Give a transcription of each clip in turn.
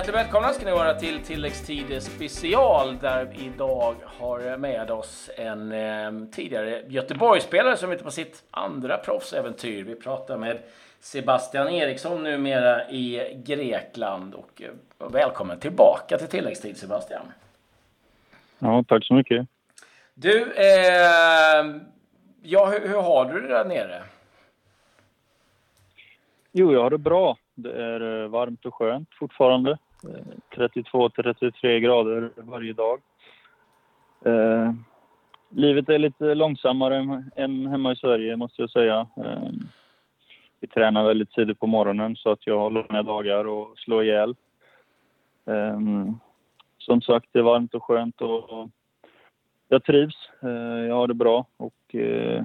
Hjärtligt välkomna ska ni vara till tilläggstid special där vi idag har med oss en eh, tidigare Göteborgsspelare som är ute på sitt andra proffsäventyr. Vi pratar med Sebastian Eriksson numera i Grekland och eh, välkommen tillbaka till tilläggstid Sebastian. Ja, tack så mycket. Du, eh, ja, hur, hur har du det där nere? Jo, jag har det bra. Det är eh, varmt och skönt fortfarande. Eh, 32-33 grader varje dag. Eh, livet är lite långsammare än hemma i Sverige, måste jag säga. Eh, vi tränar väldigt tidigt på morgonen så att jag har långa dagar och slår ihjäl. Eh, som sagt, det är varmt och skönt och jag trivs. Eh, jag har det bra och eh,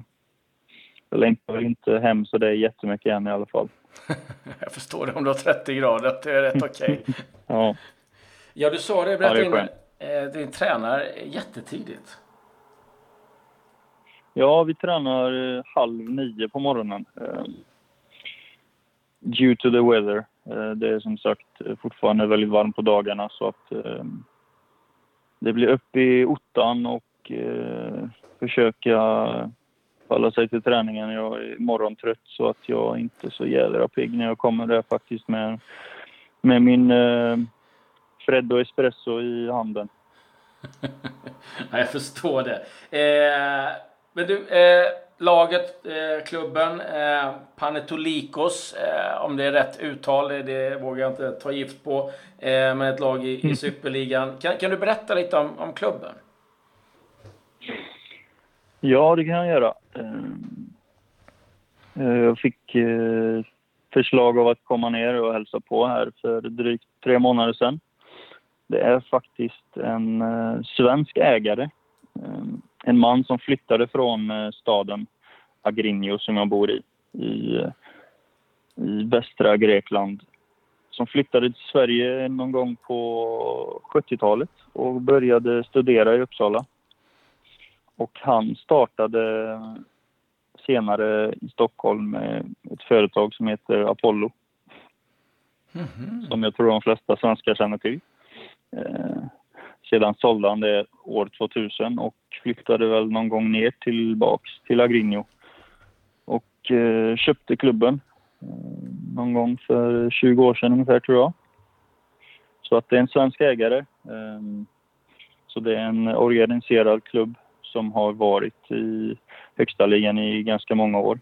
jag längtar inte hem så det är jättemycket än i alla fall. jag förstår det om du har 30 grader, att det är rätt okej. Okay. ja. ja, du sa det, berätta ja, det in, din tränar jättetidigt. Ja, vi tränar eh, halv nio på morgonen. Eh, due to the weather. Eh, det är som sagt fortfarande väldigt varmt på dagarna så att det blir upp i ottan och försöka hålla sig till träningen. Jag är morgontrött så att jag inte är så jädra pigg när jag kommer där faktiskt med, med min eh, Freddo Espresso i handen. ja, jag förstår det. Eh, men du, eh, laget, eh, klubben, eh, Panetolikos, eh, om det är rätt uttal, det vågar jag inte ta gift på, eh, men ett lag i, i mm. superligan. Kan, kan du berätta lite om, om klubben? Ja, det kan jag göra. Ehm, eh, jag fick eh, förslag av att komma ner och hälsa på här för drygt tre månader sedan. Det är faktiskt en eh, svensk ägare. Ehm, en man som flyttade från staden Agrinio som jag bor i, i, i västra Grekland. Som flyttade till Sverige någon gång på 70-talet och började studera i Uppsala. Och han startade senare i Stockholm ett företag som heter Apollo. Mm -hmm. Som jag tror de flesta svenskar känner till. Eh, sedan sålde han det år 2000 och flyttade väl någon gång ner tillbaks till Agrinho. Och eh, köpte klubben eh, någon gång för 20 år sedan ungefär tror jag. Så att det är en svensk ägare. Eh, så det är en organiserad klubb som har varit i högsta ligan i ganska många år.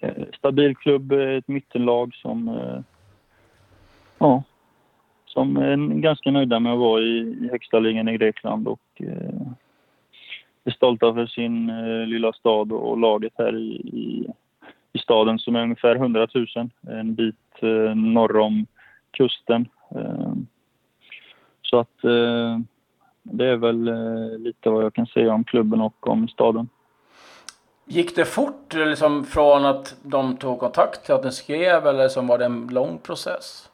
Eh, stabil klubb, eh, ett mittenlag som, eh, ja, som är ganska nöjda med att vara i, i högsta ligan i Grekland och är stolta för sin lilla stad och laget här i, i, i staden som är ungefär 100 000, en bit norr om kusten. Så att det är väl eh, lite vad jag kan säga om klubben och om staden. Gick det fort liksom, från att de tog kontakt till att ni skrev eller som var det en lång process?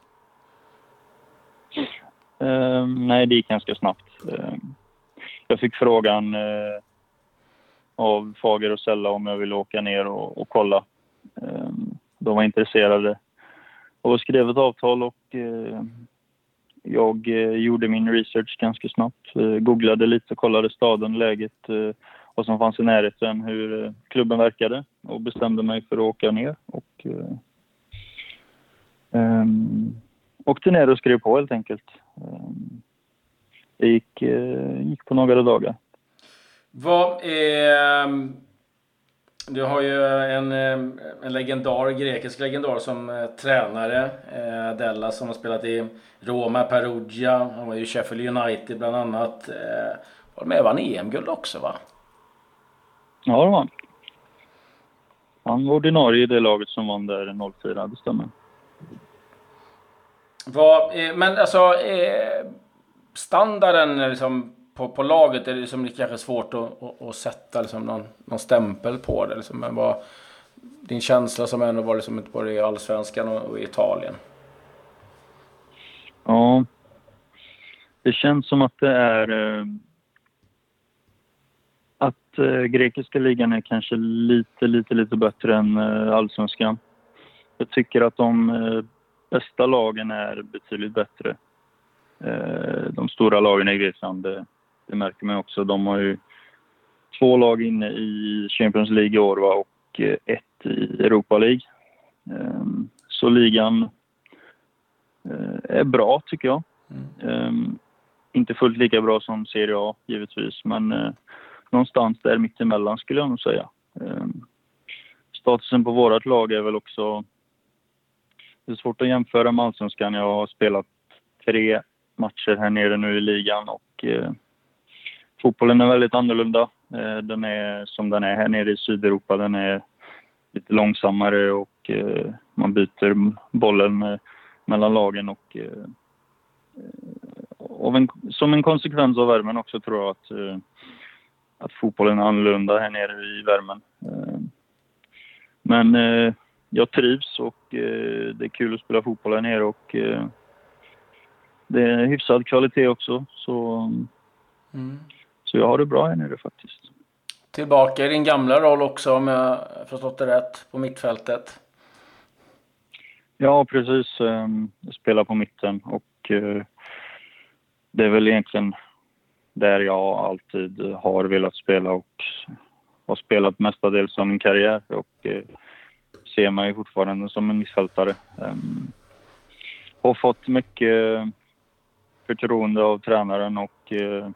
Uh, nej, det gick ganska snabbt. Uh, jag fick frågan uh, av Fager och Sella om jag ville åka ner och, och kolla. de var intresserade och skrev ett avtal och jag eh, gjorde min research ganska snabbt. Eh, googlade lite, kollade staden, läget, eh, vad som fanns i närheten, hur eh, klubben verkade och bestämde mig för att åka ner. Och, um, åkte ner och skrev på helt enkelt. Um, det gick, eh, gick på några dagar. Vad är du har ju en, eh, en legendar, grekisk legendar som eh, tränare. Eh, Della som har spelat i Roma, Perugia. Han var ju Sheffield United bland annat. Eh, var med och vann EM-guld också va? Ja det var han. Han var ordinarie i det laget som vann där 04, det stämmer. Vad, eh, men alltså eh, standarden liksom på, på laget är det liksom kanske svårt att, att, att sätta liksom någon, någon stämpel på det. Liksom. Men vad, din känsla som ändå var liksom både i Allsvenskan och, och i Italien? Ja, det känns som att det är eh, att eh, grekiska ligan är kanske lite, lite, lite bättre än eh, allsvenskan. Jag tycker att de eh, bästa lagen är betydligt bättre. Eh, de stora lagen i Grekland, eh, det, märker man också. De har ju två lag inne i Champions League i år va? och eh, ett i Europa League. Ehm, så ligan är bra tycker jag. Mm. Ehm, inte fullt lika bra som Serie A givetvis, men någonstans där mittemellan skulle jag nog säga. Ehm, statusen på vårt lag är väl också... Det är svårt att jämföra med Allsvenskan. Jag har spelat tre matcher här nere nu i ligan och eh, fotbollen är väldigt annorlunda. Eh, den är som den är här nere i Sydeuropa. Den är lite långsammare och eh, man byter bollen eh, mellan lagen och, en, som en konsekvens av värmen också tror jag att, att fotbollen är annorlunda här nere i värmen. Men jag trivs och det är kul att spela fotboll här nere och det är hyfsad kvalitet också. Så, mm så jag har det bra här nere faktiskt. Tillbaka i din gamla roll också om jag förstått det rätt, på mittfältet? Ja, precis. Ehm, jag spelar på mitten och eh, det är väl egentligen där jag alltid har velat spela och har spelat mestadels av min karriär och eh, ser mig fortfarande som en mittfältare. Um, har fått mycket förtroende av tränaren och eh,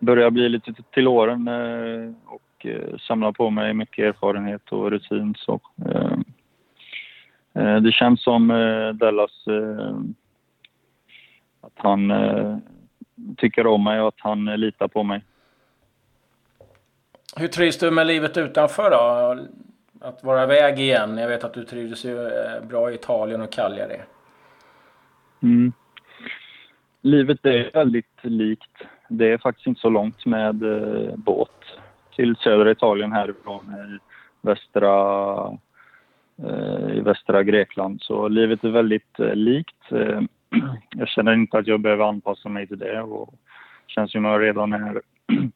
börjar bli lite till åren eh, och eh, samla på mig mycket erfarenhet och rutin. Så, eh, det känns som Dallas att han tycker om mig och att han litar på mig. Hur trivs du med livet utanför då? Att vara iväg igen. Jag vet att du trivdes ju bra i Italien och Cagliari. Mm. Livet är väldigt likt. Det är faktiskt inte så långt med eh, båt till södra Italien härifrån eh, i västra, eh, i västra Grekland. Så livet är väldigt eh, likt. Eh, jag känner inte att jag behöver anpassa mig till det och känns som jag redan är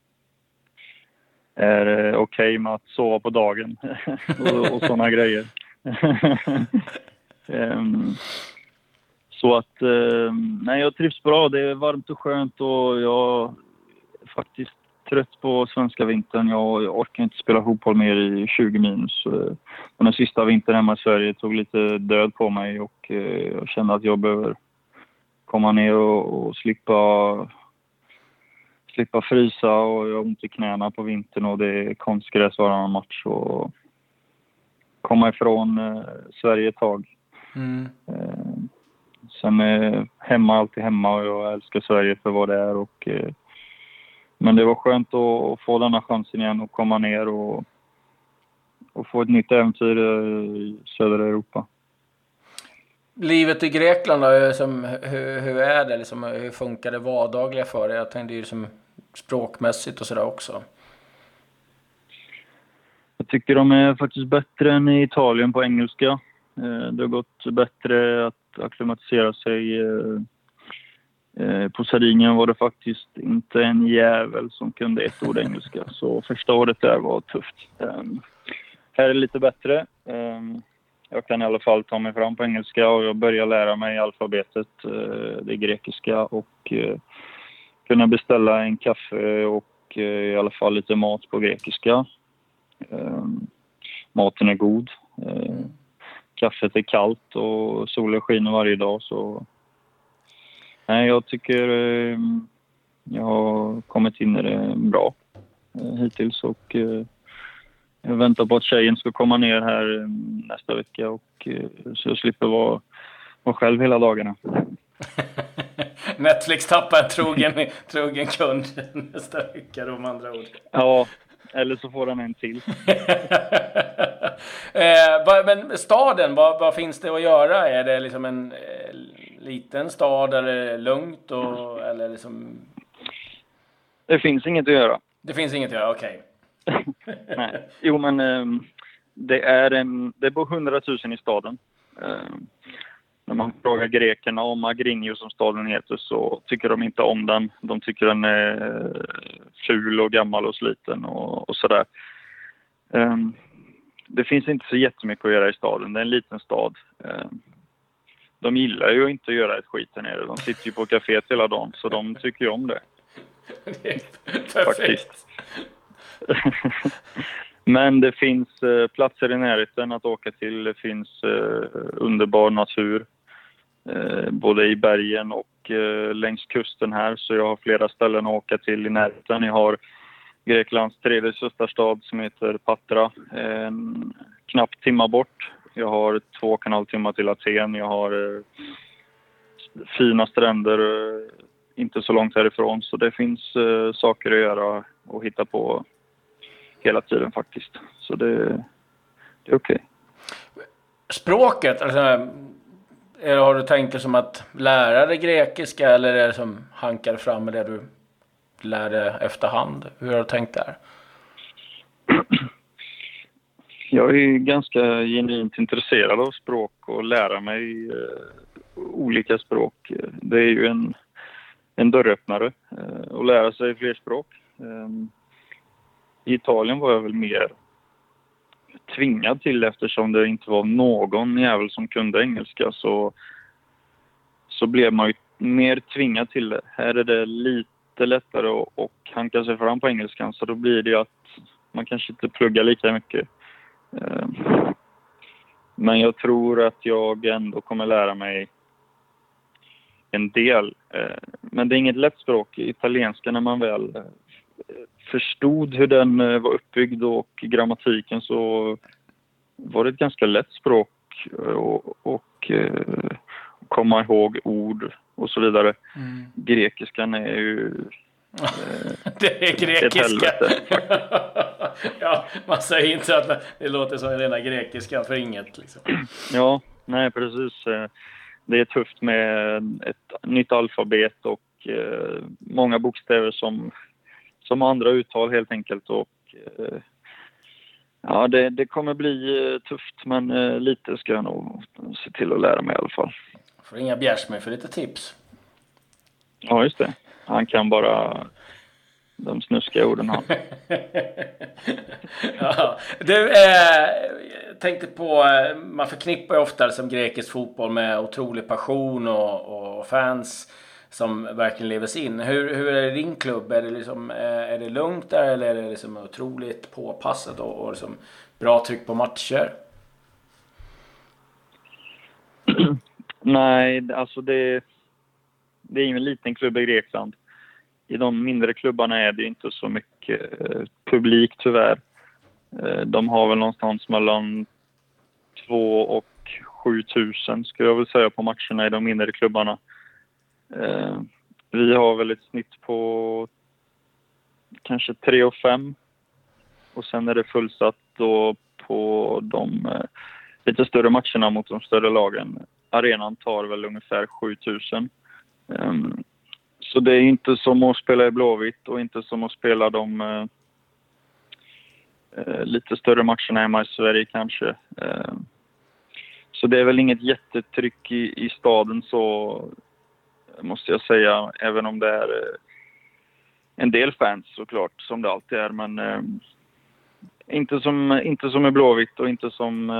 är eh, okej okay med att sova på dagen och, och sådana grejer. um, så att, um, nej jag trivs bra. Det är varmt och skönt och jag är faktiskt trött på svenska vintern. Jag, jag orkar inte spela fotboll mer i 20 minus. Den sista vintern hemma i Sverige tog lite död på mig och uh, jag kände att jag behöver komma ner och, och slippa slippa frysa och jag har ont i knäna på vintern och det är konstgräs varannan match. Och komma ifrån eh, Sverige ett tag. Mm. Sen eh, hemma alltid hemma och jag älskar Sverige för vad det är. Och, eh, men det var skönt att, att, få denna chansen igen och komma ner och, och få ett nytt äventyr eh, i södra Europa. Livet i Grekland då, liksom, hur, hur är det? Liksom, hur funkar det vardagliga för dig? Jag tänkte ju som språkmässigt och sådär också? Jag tycker de är faktiskt bättre än i Italien på engelska. Det har gått bättre att acklimatisera sig. Eh, eh, på Sardinien var det faktiskt inte en jävel som kunde ett ord engelska, så första året där var tufft. Här är det lite bättre. Jag kan i alla fall ta mig fram på engelska och jag börjar lära mig alfabetet, det grekiska och kunna beställa en kaffe och eh, i alla fall lite mat på grekiska. Ehm, maten är god. Kaffet är kallt och solen skiner varje dag så... Nej, jag tycker ehm, jag har kommit in i det bra eh, hittills och eh, jag väntar på att tjejen ska komma ner här nästa vecka och så jag slipper vara, vara själv hela dagarna. Netflix tappar en trogen, trogen kund nästa vecka då med andra ord. Ja, eller så får den en till. eh, men staden, vad, vad, finns det att göra? Är det liksom en eh, liten stad eller lugnt? Och, eller liksom... Det finns inget att göra. Det finns inget att göra, okej. Okay. Nej. Jo, men eh, det, är en, det bor 100 000 i staden. Ehm, när man frågar grekerna om Agrinio som staden heter så tycker de inte om den. De tycker den är ful och gammal och sliten och, och sådär. Det finns inte så jättemycket att göra i staden. Det är en liten stad. Um, de gillar ju inte att göra ett skit här nere. De sitter ju på kaféet hela dagen, så de tycker ju om det. Perfekt. Men det finns eh, platser i närheten att åka till. Det finns eh, underbar natur. Eh, både i bergen och eh, längs kusten här. Så jag har flera ställen att åka till i närheten. Jag har Greklands tredje största stad som heter Patra. En knapp timma bort. Jag har två och en halv timme till Aten. Jag har eh, fina stränder eh, inte så långt härifrån. Så det finns eh, saker att göra och hitta på hela tiden faktiskt. Så det, det är okej. Okay. Språket, alltså, är, har du tänkt dig som att lära dig grekiska eller är det som hankar fram med det du lärde efterhand? Hur har du tänkt där? Jag är ganska genuint intresserad av språk och lära mig eh, olika språk. Det är ju en, en dörröppnare eh, att lära sig fler språk. Ehm, I Italien var jag väl mer tvingad till eftersom det inte var någon jävel som kunde engelska så, så blev man ju mer tvingad till det. Här är det lite lättare att, hanka sig fram på engelskan så då blir det ju att man kanske inte pluggar lika mycket. Ehm, men jag tror att jag ändå kommer lära mig en del. Ehm, men det är inget lätt språk, italienska, när man väl eh, förstod hur den eh, var uppbyggd och grammatiken så var det ett ganska lätt språk och, och eh, komma ihåg ord och så vidare. Mm. Grekiskan är ju det är grekiska. ja, man säger inte att det låter som rena grekiska för inget. Liksom. Ja, nej precis. Det är tufft med ett nytt alfabet och eh, många bokstäver som, som andra uttal helt enkelt. Och, eh, ja, det, det kommer bli eh, tufft men lite ska jag nog se till att lära mig i alla fall. Får ringa Bjärsmyr för lite tips. Ja, just det. Han kan bara de snuskiga orden han. ja. Du, eh, tänkte på, eh, man förknippar ju ofta som grekisk fotboll med otrolig passion och, och fans som verkligen lever sig in. Hur, hur är det i din klubb? Är det, liksom, eh, är det lugnt där eller är det liksom otroligt påpassat och, och liksom bra tryck på matcher? Nej, alltså det, det är en liten klubb i Grekland i de mindre klubbarna är det inte så mycket eh, publik tyvärr. Eh, de har väl någonstans mellan 2 och 7 000 skulle jag väl säga på matcherna i de mindre klubbarna. Eh, vi har väl ett snitt på kanske 3 och 5 och sen är det fullsatt då på de lite större matcherna mot de större lagen. Arenan tar väl ungefär 7000. Um, ehm, Så det är inte som att spela i Blåvitt och inte som att spela de uh, uh, lite större matcherna hemma i Sverige kanske. Uh, så det är väl inget jättetryck i, i staden så måste jag säga, även om det är eh, en del fans såklart, som det alltid är. Men ehm, inte, som, inte som i Blåvitt och inte som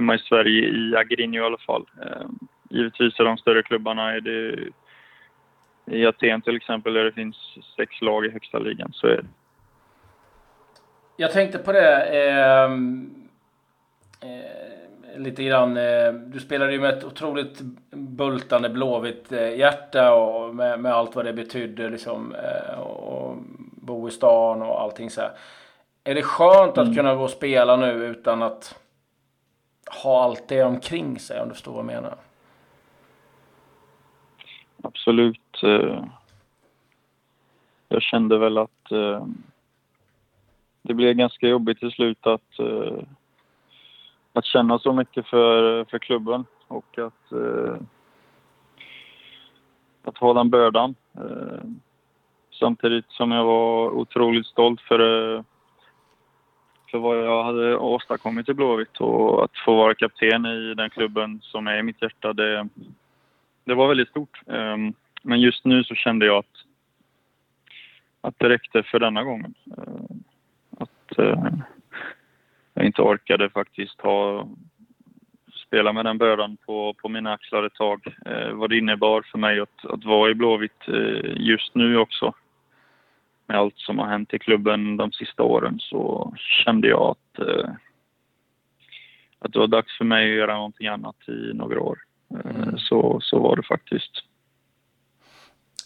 hemma i Sverige i Agrinho i alla fall. givetvis i de större klubbarna är det i Aten till exempel där det finns sex lag i högsta ligan. Så är det. Jag tänkte på det eh, eh, lite grann. Eh, du spelade ju med ett otroligt bultande blåvitt eh, hjärta och med, med, allt vad det betydde liksom. Eh, och bo i stan och allting så här. Är det skönt att mm. kunna gå och spela nu utan att ha allt det omkring sig om du förstår vad jag menar? absolut. Eh, jag kände väl att eh, det blev ganska jobbigt till slut att, eh, att känna så mycket för, för klubben och att, att ha den bördan. Samtidigt som jag var otroligt stolt för, för vad jag hade åstadkommit i Blåvitt och att få vara kapten i den klubben som är i mitt hjärta, det, det var väldigt stort. Ehm, men just nu så kände jag att, att det räckte för denna gången. Ehm, att eh, jag inte orkade faktiskt ha spela med den bördan på, på mina axlar ett tag. Eh, vad det innebar för mig att, att vara i Blåvitt eh, just nu också. Med allt som har hänt i klubben de sista åren så kände jag att, eh, att det var dags för mig att göra någonting annat i några år. Eh, mm. så, så var det faktiskt.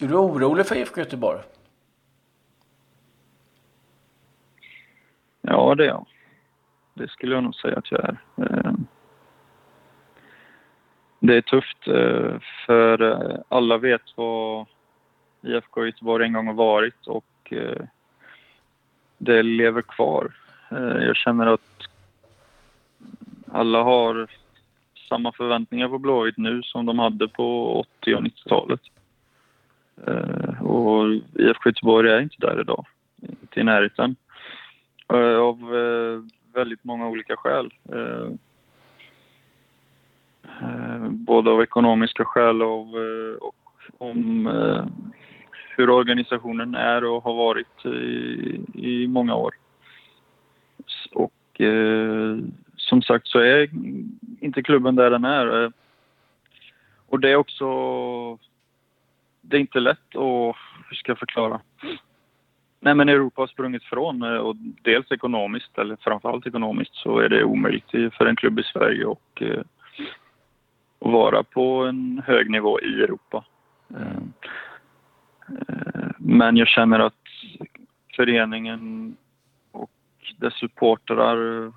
Är du orolig för IFK Göteborg? Ja, det är jag. Det skulle jag nog säga att jag är. Eh, det är tufft eh, för eh, alla vet vad IFK Göteborg en gång har varit och Eh, det lever kvar. Eh, jag känner att alla har samma förväntningar på Blåvitt nu som de hade på 80 och 90-talet. Eh, och IFK Göteborg är inte där idag, inte i närheten. Av väldigt många olika skäl. Både av ekonomiska skäl och, och om hur organisationen är och har varit i, i många år. Och eh, som sagt så är inte klubben där den är. Eh, och det är också... Det är inte lätt att... Hur ska jag förklara? Nej, men Europa har sprungit från eh, och dels ekonomiskt, eller framförallt ekonomiskt, så är det omöjligt för en klubb i Sverige och, eh, att vara på en hög nivå i Europa. Mm. Eh, men jag känner att föreningen och dess supportrar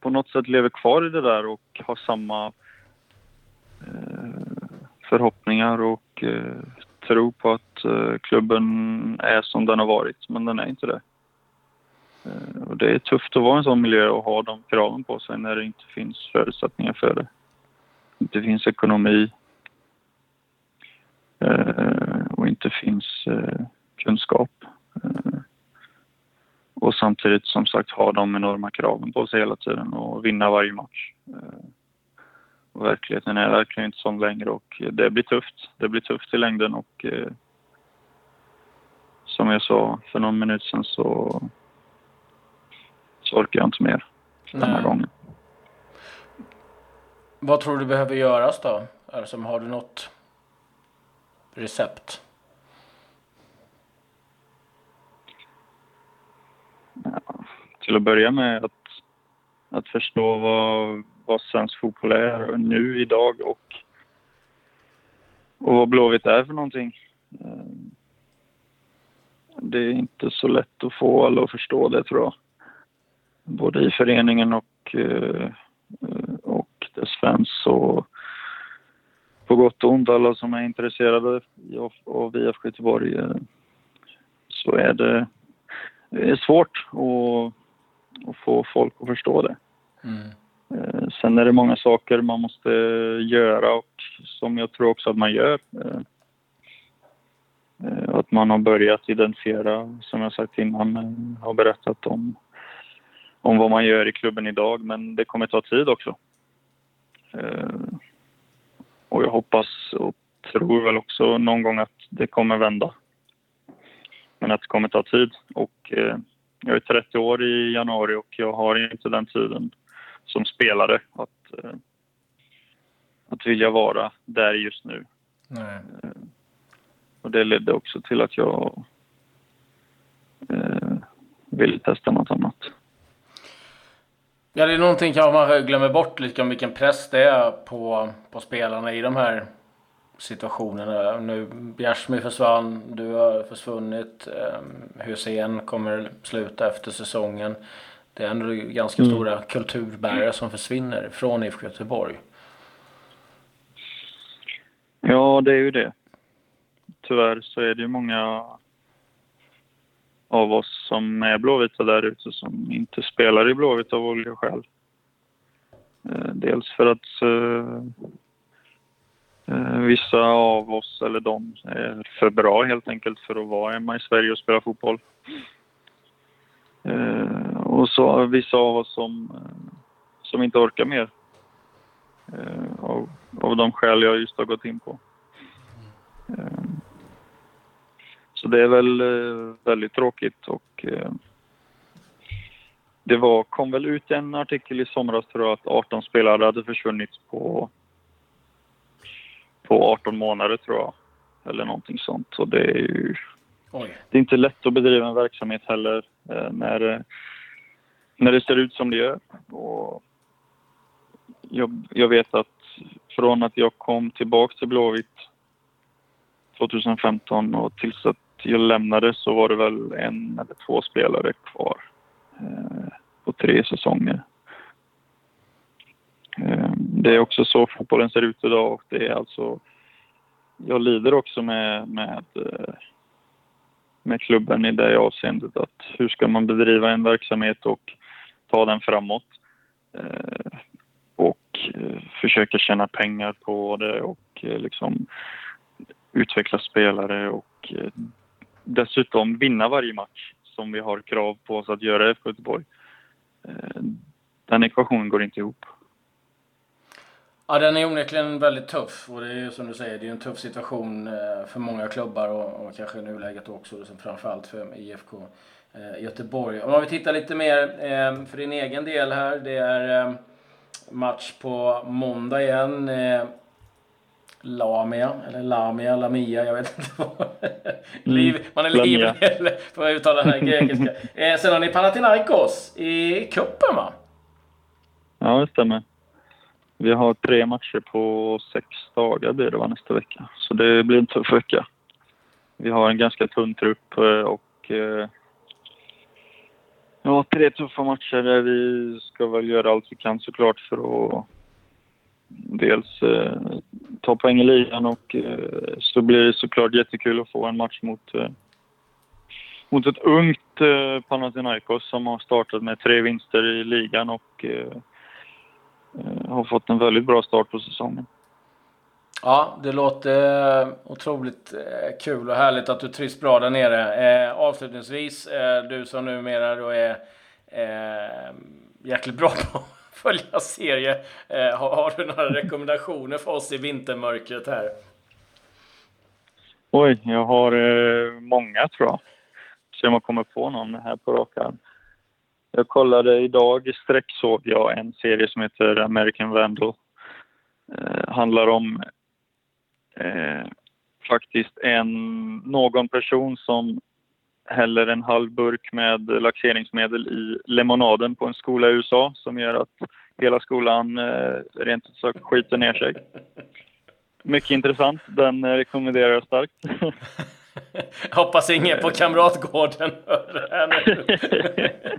på något sätt lever kvar i det där och har samma eh, förhoppningar och eh, tro på att klubben är som den har varit, men den är inte det. Och det är tufft att vara i en sån miljö och ha de kraven på sig när det inte finns förutsättningar för det. Inte finns ekonomi och inte finns kunskap. och samtidigt som sagt ha de enorma kraven på sig hela tiden och vinna varje match. Och verkligheten är verkligen inte sån längre och det blir tufft. Det blir tufft i längden och eh, som jag sa för någon minut sedan så, så orkar jag inte mer den här gången. Vad tror du behöver göras då? Alltså, har du något recept? Ja, till att börja med att, att förstå vad vad svensk fotboll är nu idag och, och vad Blåvitt är för någonting. Eh, det är inte så lätt att få alla att förstå det tror jag. Både i föreningen och, eh, och dess fans och på gott och ont alla som är intresserade av IFK Göteborg eh, så är det, det är svårt att, att få folk att förstå det. Mm. Eh, sen är det många saker man måste göra och som jag tror också att man gör. Eh, att man har börjat identifiera, som jag sagt innan, har berättat om, om vad man gör i klubben idag, men det kommer ta tid också. Och jag hoppas och tror väl också någon gång att det kommer vända. Men att det kommer ta tid. Och jag är 30 år i januari och jag har inte den tiden som spelare att, eh, att vilja vara där just nu. Eh, och det ledde också till att jag eh, ville testa något annat. Ja, det är någonting kanske man glömmer bort lite om vilken press det är på, på spelarna i de här situationerna. Nu Bjärsmyr försvann, du har försvunnit. Hussein kommer sluta efter säsongen. Det är ändå ganska mm. stora kulturbärare som försvinner från IFK Göteborg. Ja, det är ju det. Tyvärr så är det ju många av oss som är blåvita där ute som inte spelar i Blåvitt av olika skäl. Eh, dels för att eh, eh, vissa av oss, eller de, är för bra helt enkelt för att vara hemma i Sverige och spela fotboll. Eh, och så vissa av oss som, som inte orkar mer. Eh, av, av de skäl jag just har gått in på. Eh, så det är väl eh, väldigt tråkigt och det var, kom väl ut en artikel i somras tror jag att 18 spelare hade försvunnit på, på 18 månader tror jag. Eller någonting sånt. Och det är ju Oj. det är inte lätt att bedriva en verksamhet heller eh, när, när det ser ut som det gör. Och jag, jag vet att från att jag kom tillbaka till Blåvitt 2015 och tills att jag lämnade så var det väl en eller två spelare kvar eh, på tre säsonger. Eh, det är också så fotbollen ser ut idag och det är alltså... Jag lider också med, med, eh, med klubben i det avseendet att hur ska man bedriva en verksamhet och ta den framåt? Eh, och eh, försöka tjäna pengar på det och liksom utveckla spelare och dessutom vinna varje match som vi har krav på oss att göra i FK Göteborg. Eh, den ekvationen går inte ihop. Ja, den är onekligen väldigt tuff och det är ju som du säger, det är en tuff situation eh, för många klubbar och, och kanske i nuläget också, liksom framförallt för IFK eh, Göteborg. Om vi tittar lite mer för din egen del här, det är match på måndag igen. Lamia, eller Lamia, Lamia, jag vet inte vad. Mm. Man är livrädd för att uttala den här grekiska. eh, sen har ni Panathinaikos i cupen va? Ja, det stämmer. Vi har tre matcher på sex dagar blir det va, nästa vecka. Så det blir en tuff vecka. Vi har en ganska tunn trupp eh, och eh, ja, tre tuffa matcher där vi ska väl göra allt vi kan såklart för att dels eh, ta poäng i ligan och eh, så blir det såklart jättekul att få en match mot, eh, mot ett ungt eh, Panathinaikos som har startat med tre vinster i ligan och eh, eh har fått en väldigt bra start på säsongen. Ja, det låter eh, otroligt eh, kul och härligt att du trivs bra där nere. avslutningsvis, du som numera då är jäkligt bra på följa serie. Eh, har, har, du några rekommendationer för oss i vintermörkret här? Oj, jag har eh, många tror jag. Se om jag kommer på någon här på rak arm. Jag kollade idag, sträcksåg jag en serie som heter American Vandal. Eh, handlar om eh, faktiskt en, någon person som häller en halv burk med laxeringsmedel i lemonaden på en skola i USA som gör att hela skolan eh, rent ut sagt skiter ner sig. Mycket intressant. Den rekommenderar jag starkt. Hoppas ingen på Kamratgården hör det här nu.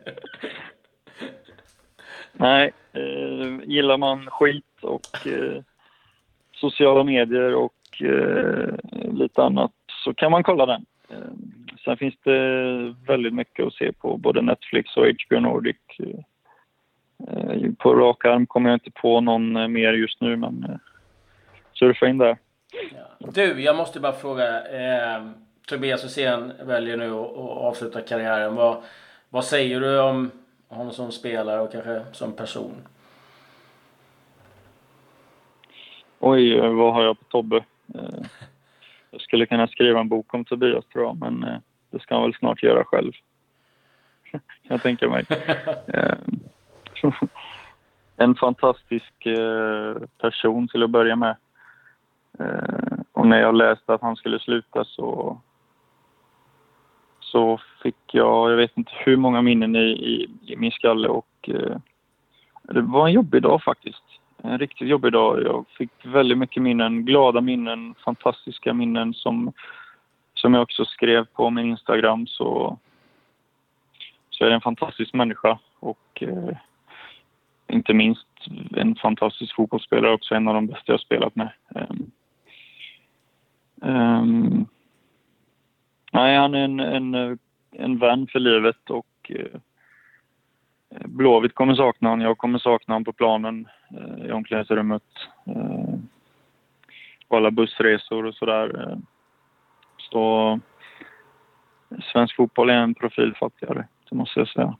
Nej, eh, gillar man skit och eh, sociala medier och eh, lite annat så kan man kolla den. Eh, Sen finns det väldigt mycket att se på både Netflix och HBO Nordic. Eh, på rak arm kommer jag inte på någon eh, mer just nu, men eh, surfa in där. Ja. Du, jag måste bara fråga. Eh, Tobias Hysén väljer nu att avsluta karriären. Vad, vad säger du om honom som spelare och kanske som person? Oj, vad har jag på Tobbe? Jag skulle kunna skriva en bok om Tobias tror jag, men det ska han väl snart göra själv. kan jag tänka mig. Eh, en fantastisk eh, person till att börja med. Eh, och när jag läste att han skulle sluta så, så fick jag, jag vet inte hur många minnen i, i, i min skalle och det var en jobbig dag faktiskt. En riktigt jobbig dag. Jag fick väldigt mycket minnen, glada minnen, fantastiska minnen som som jag också skrev på min Instagram så, så är det en fantastisk människa och eh, inte minst en fantastisk fotbollsspelare också, en av de bästa jag spelat med. Um, um, nej, han är en, en, en vän för livet och eh, Blåvitt kommer sakna honom, jag kommer sakna honom på planen, eh, i omklädningsrummet. Eh, på alla bussresor och sådär. Eh, så svensk fotboll är en profil fattigare, det måste jag säga.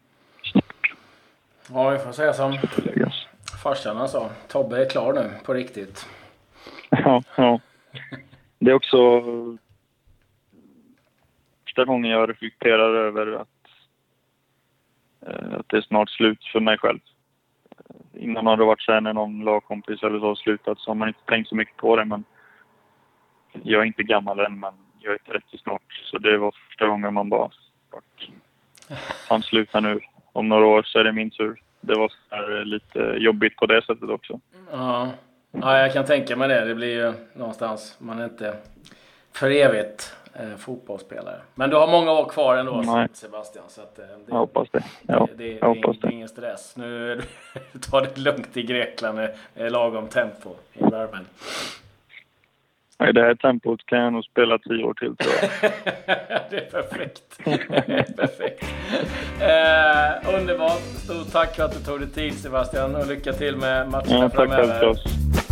Ja, vi får säga som farsan sa. Tobbe är klar nu, på riktigt. Ja, ja. Det är också första gången jag reflekterar över att, eh, att det är snart slut för mig själv. Innan har det varit så här när någon lagkompis eller så har slutat så har man inte tänkt så mycket på det. Men jag är inte gammal än, men jag är 30 snart. Så det var första gången man bara... Han slutar nu. Om några år så är det min tur. Det var lite jobbigt på det sättet också. Ja. ja, jag kan tänka mig det. Det blir ju någonstans... Man är inte för evigt eh, fotbollsspelare. Men du har många år kvar ändå, Nej. Sebastian. Så att, eh, det, jag hoppas det. Ja, det, det, jag hoppas det är ingen stress. Nu tar det lugnt i Grekland. Det är lagom tempo i värmen. I det här tempot kan jag nog spela tio år till tror jag. det är perfekt. perfekt. Eh, underbart. Stort tack för att du tog dig tid Sebastian och lycka till med matcherna ja, framöver. Tack